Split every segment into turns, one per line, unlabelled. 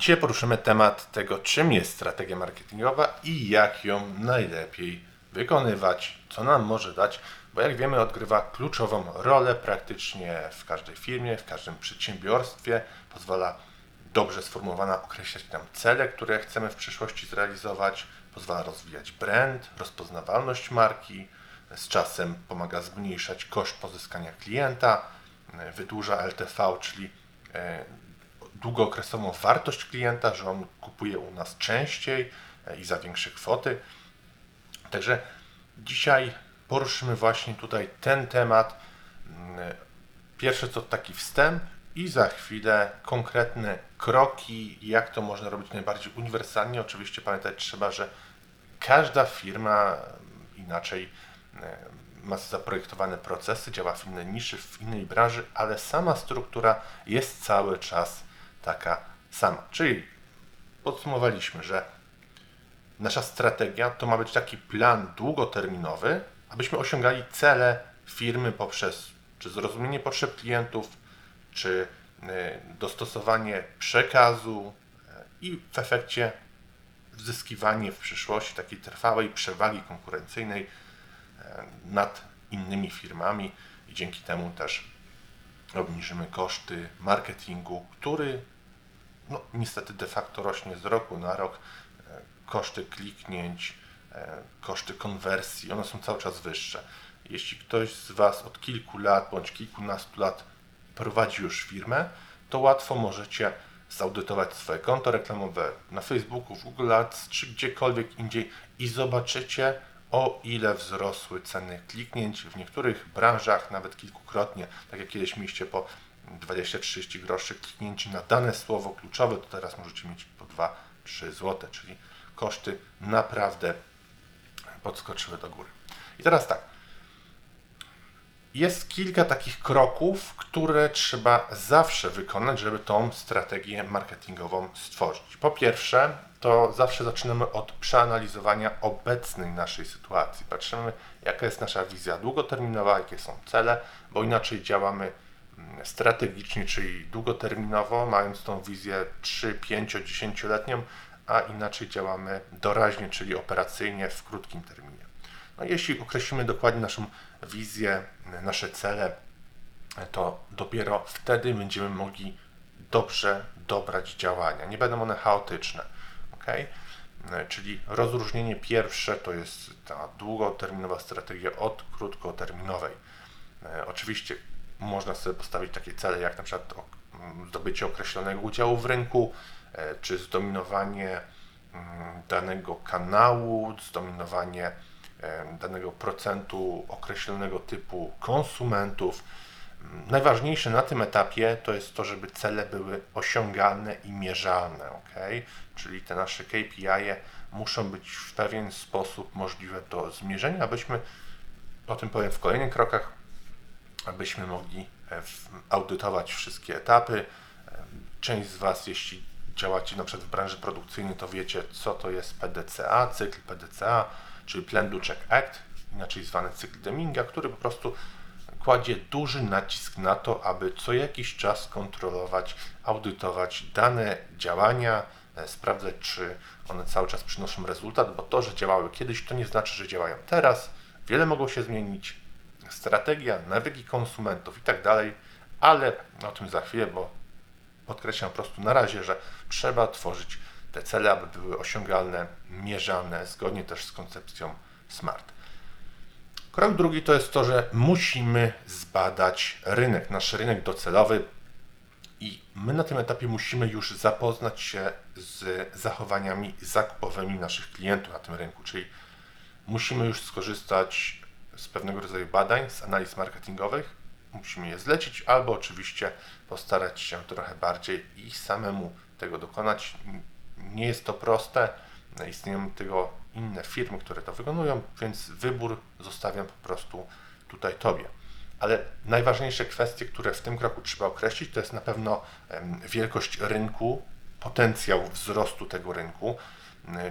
Dzisiaj poruszymy temat tego, czym jest strategia marketingowa i jak ją najlepiej wykonywać, co nam może dać, bo jak wiemy, odgrywa kluczową rolę praktycznie w każdej firmie, w każdym przedsiębiorstwie. Pozwala dobrze sformułowana określać nam cele, które chcemy w przyszłości zrealizować, pozwala rozwijać brand, rozpoznawalność marki, z czasem pomaga zmniejszać koszt pozyskania klienta, wydłuża LTV, czyli e, długookresową wartość klienta, że on kupuje u nas częściej e, i za większe kwoty. Także dzisiaj poruszymy właśnie tutaj ten temat. Mm, pierwsze to taki wstęp i za chwilę konkretne kroki, jak to można robić najbardziej uniwersalnie. Oczywiście pamiętać trzeba, że każda firma inaczej e, ma zaprojektowane procesy, działa w innej niszy, w innej branży, ale sama struktura jest cały czas taka sama. Czyli podsumowaliśmy, że nasza strategia to ma być taki plan długoterminowy, abyśmy osiągali cele firmy poprzez czy zrozumienie potrzeb klientów, czy e, dostosowanie przekazu e, i w efekcie wzyskiwanie w przyszłości takiej trwałej przewagi konkurencyjnej e, nad innymi firmami i dzięki temu też obniżymy koszty marketingu, który no, niestety de facto rośnie z roku na rok. E, koszty kliknięć, e, koszty konwersji, one są cały czas wyższe. Jeśli ktoś z Was od kilku lat bądź kilkunastu lat prowadzi już firmę, to łatwo możecie zaudytować swoje konto reklamowe na Facebooku, w Google Ads czy gdziekolwiek indziej i zobaczycie, o ile wzrosły ceny kliknięć w niektórych branżach nawet kilkukrotnie, tak jak kiedyś mieliście po 20-30 groszy kliknięci na dane słowo kluczowe, to teraz możecie mieć po 2-3 zł, czyli koszty naprawdę podskoczyły do góry. I teraz tak. Jest kilka takich kroków, które trzeba zawsze wykonać, żeby tą strategię marketingową stworzyć. Po pierwsze, to zawsze zaczynamy od przeanalizowania obecnej naszej sytuacji. Patrzymy, jaka jest nasza wizja długoterminowa, jakie są cele, bo inaczej działamy mm, strategicznie, czyli długoterminowo, mając tą wizję 3, 5, 10-letnią, a inaczej działamy doraźnie, czyli operacyjnie w krótkim terminie. No, jeśli określimy dokładnie naszą wizję, nasze cele, to dopiero wtedy będziemy mogli dobrze dobrać działania. Nie będą one chaotyczne ok? E, czyli rozróżnienie pierwsze to jest ta długoterminowa strategia od krótkoterminowej. Oczywiście można sobie postawić takie cele jak na przykład zdobycie określonego udziału w rynku, e, czy zdominowanie danego kanału, zdominowanie danego procentu określonego typu konsumentów. Najważniejsze na tym etapie to jest to, żeby cele były osiągalne i mierzalne, ok? Czyli te nasze KPI -e muszą być w pewien sposób możliwe do zmierzenia, abyśmy, o tym powiem w kolejnych krokach, abyśmy mogli e, audytować wszystkie etapy. Część z Was, jeśli działacie na przykład w branży produkcyjnej, to wiecie, co to jest PDCA, cykl PDCA, czyli Plan Do Check Act, inaczej zwany cykl Deminga, który po prostu kładzie duży nacisk na to, aby co jakiś czas kontrolować, audytować dane działania, e, sprawdzać, czy one cały czas przynoszą rezultat, bo to, że działały kiedyś, to nie znaczy, że działają teraz. Wiele mogło się zmienić, strategia, nawyki konsumentów i tak dalej, ale o tym za chwilę, bo podkreślam po prostu na razie, że trzeba tworzyć te cele, aby były osiągalne, mierzalne, zgodnie też z koncepcją SMART. Krok drugi to jest to, że musimy zbadać rynek, nasz rynek docelowy i my na tym etapie musimy już zapoznać się z zachowaniami zakupowymi naszych klientów na tym rynku, czyli musimy już skorzystać z pewnego rodzaju badań, z analiz marketingowych, musimy je zlecić albo oczywiście postarać się trochę bardziej i samemu tego dokonać. Nie jest to proste, istnieją tego inne firmy, które to wykonują, więc wybór zostawiam po prostu tutaj Tobie. Ale najważniejsze kwestie, które w tym kroku trzeba określić, to jest na pewno wielkość rynku, potencjał wzrostu tego rynku,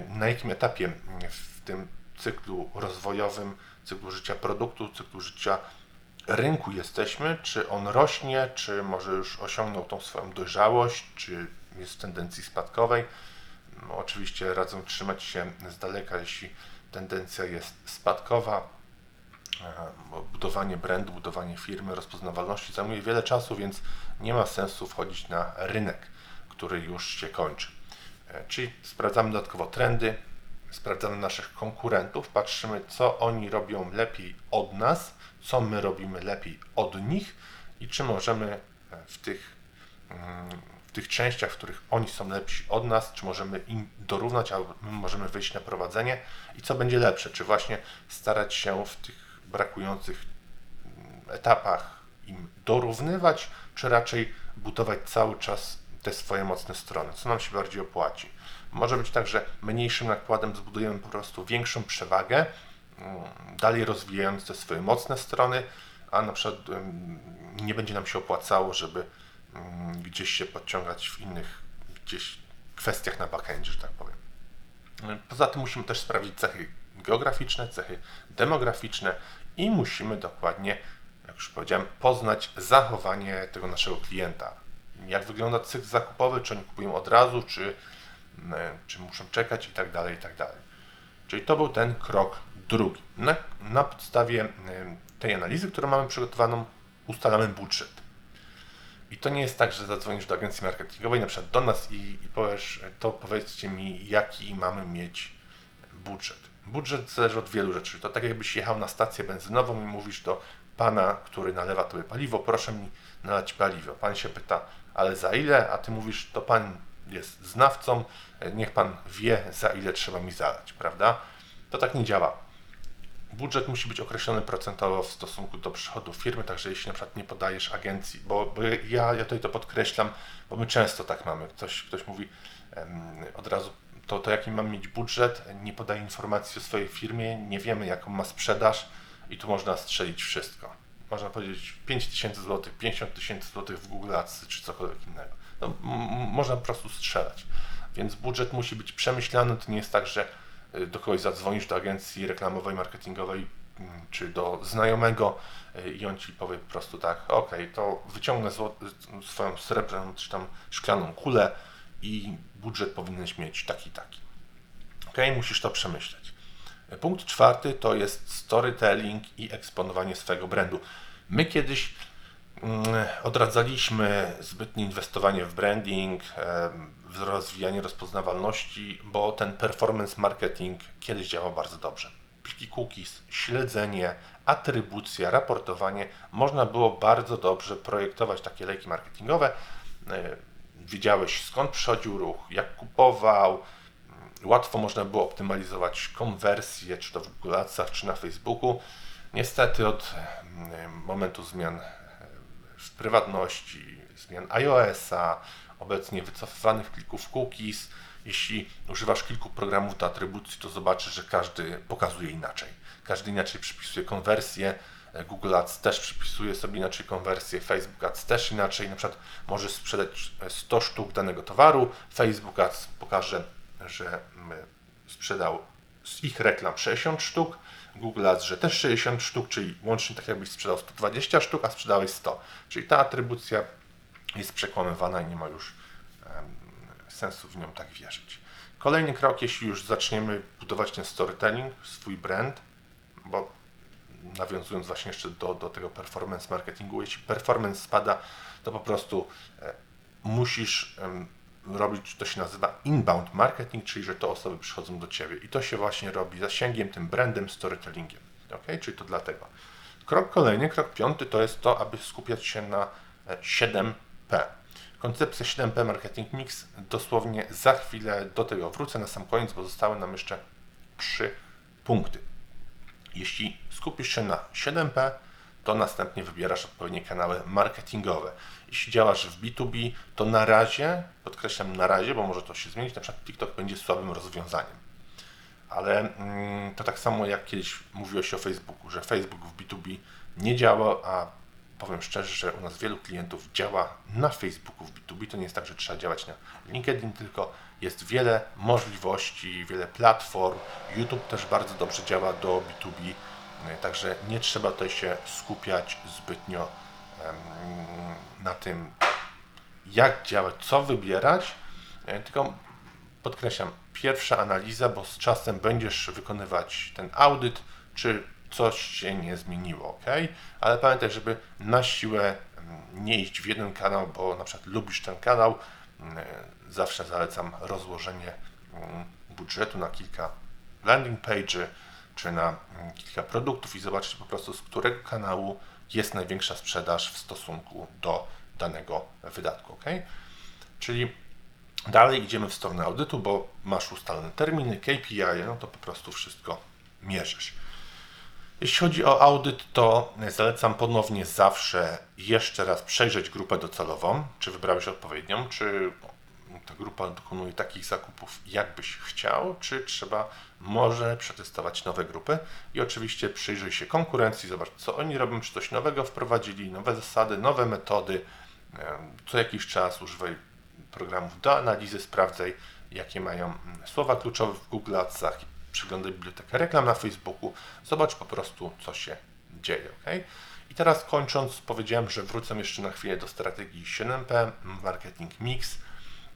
na jakim etapie w tym cyklu rozwojowym, cyklu życia produktu, cyklu życia rynku jesteśmy, czy on rośnie, czy może już osiągnął tą swoją dojrzałość, czy jest w tendencji spadkowej. No, oczywiście radzę trzymać się z daleka, jeśli tendencja jest spadkowa. E, budowanie brandu, budowanie firmy, rozpoznawalności zajmuje wiele czasu, więc nie ma sensu wchodzić na rynek, który już się kończy. E, czyli sprawdzamy dodatkowo trendy, sprawdzamy naszych konkurentów, patrzymy, co oni robią lepiej od nas, co my robimy lepiej od nich i czy możemy e, w tych, mm, w tych częściach, w których oni są lepsi od nas, czy możemy im dorównać, albo my możemy wyjść na prowadzenie i co będzie lepsze, czy właśnie starać się w tych brakujących mm, etapach im dorównywać, czy raczej budować cały czas te swoje mocne strony, co nam się bardziej opłaci. Może być tak, że mniejszym nakładem zbudujemy po prostu większą przewagę, mm, dalej rozwijając te swoje mocne strony, a na przykład nie będzie nam się opłacało, żeby gdzieś się podciągać w innych gdzieś kwestiach na backendzie, że tak powiem. Poza tym musimy też sprawdzić cechy geograficzne, cechy demograficzne i musimy dokładnie, jak już powiedziałem, poznać zachowanie tego naszego klienta. Jak wygląda cykl zakupowy, czy oni kupują od razu, czy E, czy muszą czekać i tak dalej, i tak dalej. Czyli to był ten krok drugi. Na, na podstawie e, tej analizy, którą mamy przygotowaną, ustalamy budżet. I to nie jest tak, że zadzwonisz do agencji marketingowej, na przykład do nas i, i powiesz, to powiedzcie mi, jaki mamy mieć budżet. Budżet zależy od wielu rzeczy. To tak jakbyś jechał na stację benzynową i mówisz do pana, który nalewa tobie paliwo, proszę mi nalać paliwo. Pan się pyta, ale za ile? A ty mówisz, to pan jest znawcą, niech Pan wie, za ile trzeba mi zalać, prawda? To tak nie działa. Budżet musi być określony procentowo w stosunku do przychodów firmy, także jeśli na przykład nie podajesz agencji, bo, bo ja, ja tutaj to podkreślam, bo my często tak mamy. Ktoś, ktoś mówi od razu, to, to jaki mam mieć budżet, nie podaje informacji o swojej firmie, nie wiemy jaką ma sprzedaż i tu można strzelić wszystko. Można powiedzieć 5 tysięcy złotych, 50 tysięcy złotych w Google Ads czy cokolwiek innego. No, można po prostu strzelać. Więc budżet musi być przemyślany. To nie jest tak, że do kogoś zadzwonisz do agencji reklamowej, marketingowej mm, czy do znajomego y, i on ci powie po prostu tak, ok, to wyciągnę swoją srebrną czy tam szklaną kulę i budżet powinieneś mieć taki, taki. Ok, musisz to przemyśleć. Punkt czwarty to jest storytelling i eksponowanie swojego brandu. My kiedyś mm, odradzaliśmy zbytnie inwestowanie w branding, rozwijanie rozpoznawalności, bo ten performance marketing kiedyś działał bardzo dobrze. Pliki cookies, śledzenie, atrybucja, raportowanie. Można było bardzo dobrze projektować takie lejki marketingowe. E, wiedziałeś skąd przychodził ruch, jak kupował. Łatwo można było optymalizować konwersję, czy to w Google Adsach, czy na Facebooku. Niestety od e, momentu zmian w prywatności, zmian iOS-a, obecnie wycofywanych plików cookies. Jeśli używasz kilku programów do atrybucji, to zobaczysz, że każdy pokazuje inaczej. Każdy inaczej przypisuje konwersję. Google Ads też przypisuje sobie inaczej konwersję, Facebook Ads też inaczej. Na przykład możesz sprzedać 100 sztuk danego towaru, Facebook Ads pokaże, że sprzedał z ich reklam 60 sztuk, Google Ads, że też 60 sztuk, czyli łącznie tak jakbyś sprzedał 120 sztuk, a sprzedałeś 100. Czyli ta atrybucja jest przekłamywana i nie ma już sensu w nią tak wierzyć. Kolejny krok, jeśli już zaczniemy budować ten storytelling, swój brand, bo nawiązując właśnie jeszcze do, do tego performance marketingu, jeśli performance spada, to po prostu e, musisz robić, to się nazywa inbound marketing, czyli że to osoby przychodzą do Ciebie i to się właśnie robi zasięgiem, tym brandem, storytellingiem. Ok, czyli to dlatego. Krok kolejny, krok piąty to jest to, aby skupiać się na 7 e. Koncepcja 7P Marketing Mix dosłownie za chwilę do tego wrócę na sam koniec, bo zostały nam jeszcze trzy punkty. Jeśli skupisz się na 7P, to następnie wybierasz odpowiednie kanały marketingowe. Jeśli działasz w B2B, to na razie, podkreślam na razie, bo może to się zmienić, na przykład TikTok będzie słabym rozwiązaniem. Ale mm, to tak samo jak kiedyś mówiło się o Facebooku, że Facebook w B2B nie działa, a powiem szczerze, że u nas wielu klientów działa na Facebooku w B2B. To nie jest tak, że trzeba działać na LinkedIn, tylko jest wiele możliwości, wiele platform. YouTube też bardzo dobrze działa do B2B, także nie trzeba tutaj się skupiać zbytnio na tym, jak działać, co wybierać, E, tylko podkreślam, pierwsza analiza, bo z czasem będziesz wykonywać ten audyt, czy coś się nie zmieniło, ok? Ale pamiętaj, żeby na siłę mm, nie iść w jeden kanał, bo na przykład lubisz ten kanał. Mm, zawsze zalecam rozłożenie mm, budżetu na kilka landing page, czy na kilka produktów i zobaczyć po prostu z którego kanału jest największa sprzedaż w stosunku do danego wydatku, ok? Czyli dalej idziemy w stronę audytu, bo masz ustalone terminy, KPI, no to po prostu wszystko mierzysz. Jeśli chodzi o audyt, to zalecam ponownie zawsze jeszcze raz przejrzeć grupę docelową, czy wybrałeś odpowiednią, czy ta grupa dokonuje takich zakupów, jakbyś chciał, czy trzeba może przetestować nowe grupy? I oczywiście przyjrzyj się konkurencji, zobacz co oni robią, czy coś nowego wprowadzili, nowe zasady, nowe metody, co jakiś czas używaj programów do analizy, sprawdzaj jakie mają mm, słowa kluczowe w Google Adsach przyglądaj bibliotekę reklam na Facebooku, zobacz po prostu, co się dzieje. Okay? I teraz kończąc, powiedziałem, że wrócę jeszcze na chwilę do strategii 7P, marketing mix.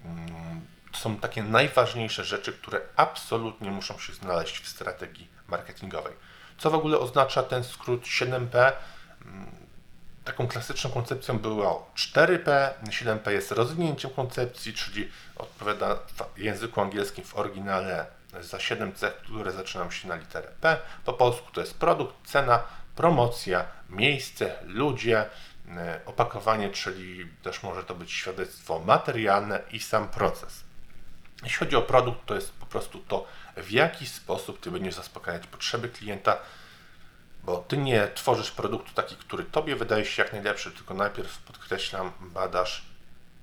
Mm, to są takie najważniejsze rzeczy, które absolutnie muszą się znaleźć w strategii marketingowej. Co w ogóle oznacza ten skrót 7P? Mm, taką klasyczną koncepcją było 4P. 7P jest rozwinięciem koncepcji, czyli odpowiada w języku angielskim w oryginale za 7 cech, które zaczynają się na literę P. Po polsku to jest produkt, cena, promocja, miejsce, ludzie, e, opakowanie, czyli też może to być świadectwo materialne i sam proces. Jeśli chodzi o produkt, to jest po prostu to, w jaki sposób Ty będziesz zaspokajać potrzeby klienta, bo Ty nie tworzysz produktu taki, który Tobie wydaje się jak najlepszy, tylko najpierw podkreślam, badasz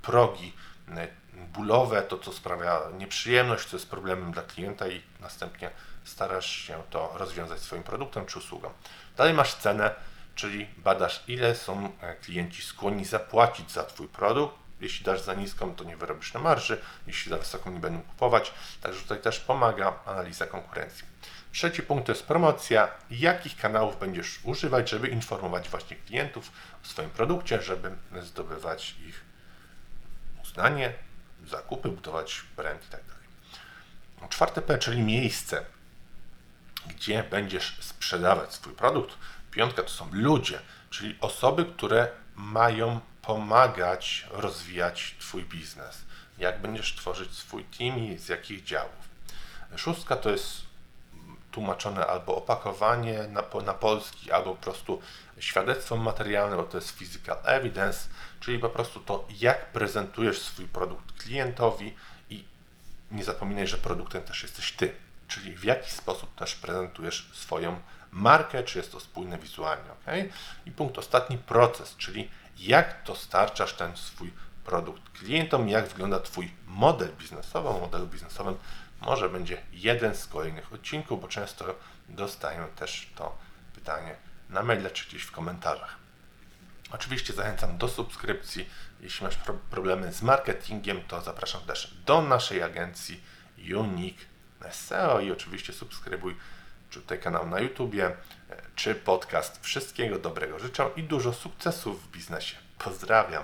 progi e, bólowe, to co sprawia nieprzyjemność, co jest problemem dla klienta i następnie starasz się to rozwiązać swoim produktem czy usługą. Dalej masz cenę, czyli badasz ile są e, klienci skłonni zapłacić za Twój produkt. Jeśli dasz za niską, to nie wyrobisz na marży, jeśli za wysoką nie będą kupować. Także tutaj też pomaga analiza konkurencji. Trzeci punkt to jest promocja. Jakich kanałów będziesz używać, żeby informować właśnie klientów o swoim produkcie, żeby zdobywać ich uznanie, zakupy, budować brand i tak. Czwarte P, czyli miejsce, gdzie będziesz sprzedawać swój produkt. Piątka to są ludzie, czyli osoby, które mają pomagać rozwijać Twój biznes. Jak będziesz tworzyć swój team i z jakich działów. Szóstka to jest tłumaczone albo opakowanie na, na polski, albo po prostu świadectwo materialne, bo to jest physical evidence, czyli po prostu to, jak prezentujesz swój produkt klientowi i nie zapominaj, że produktem też jesteś ty, czyli w jaki sposób też prezentujesz swoją markę, czy jest to spójne wizualnie. ok? I punkt ostatni, proces, czyli jak dostarczasz ten swój produkt klientom, jak wygląda Twój model biznesowy. O modelu biznesowym może będzie jeden z kolejnych odcinków, bo często dostaję też to pytanie na maile czy gdzieś w komentarzach. Oczywiście zachęcam do subskrypcji. Jeśli masz problemy z marketingiem, to zapraszam też do naszej agencji Unique SEO i oczywiście subskrybuj tutaj kanał na YouTubie, e, czy podcast. Wszystkiego dobrego życzę i dużo sukcesów w biznesie. Pozdrawiam.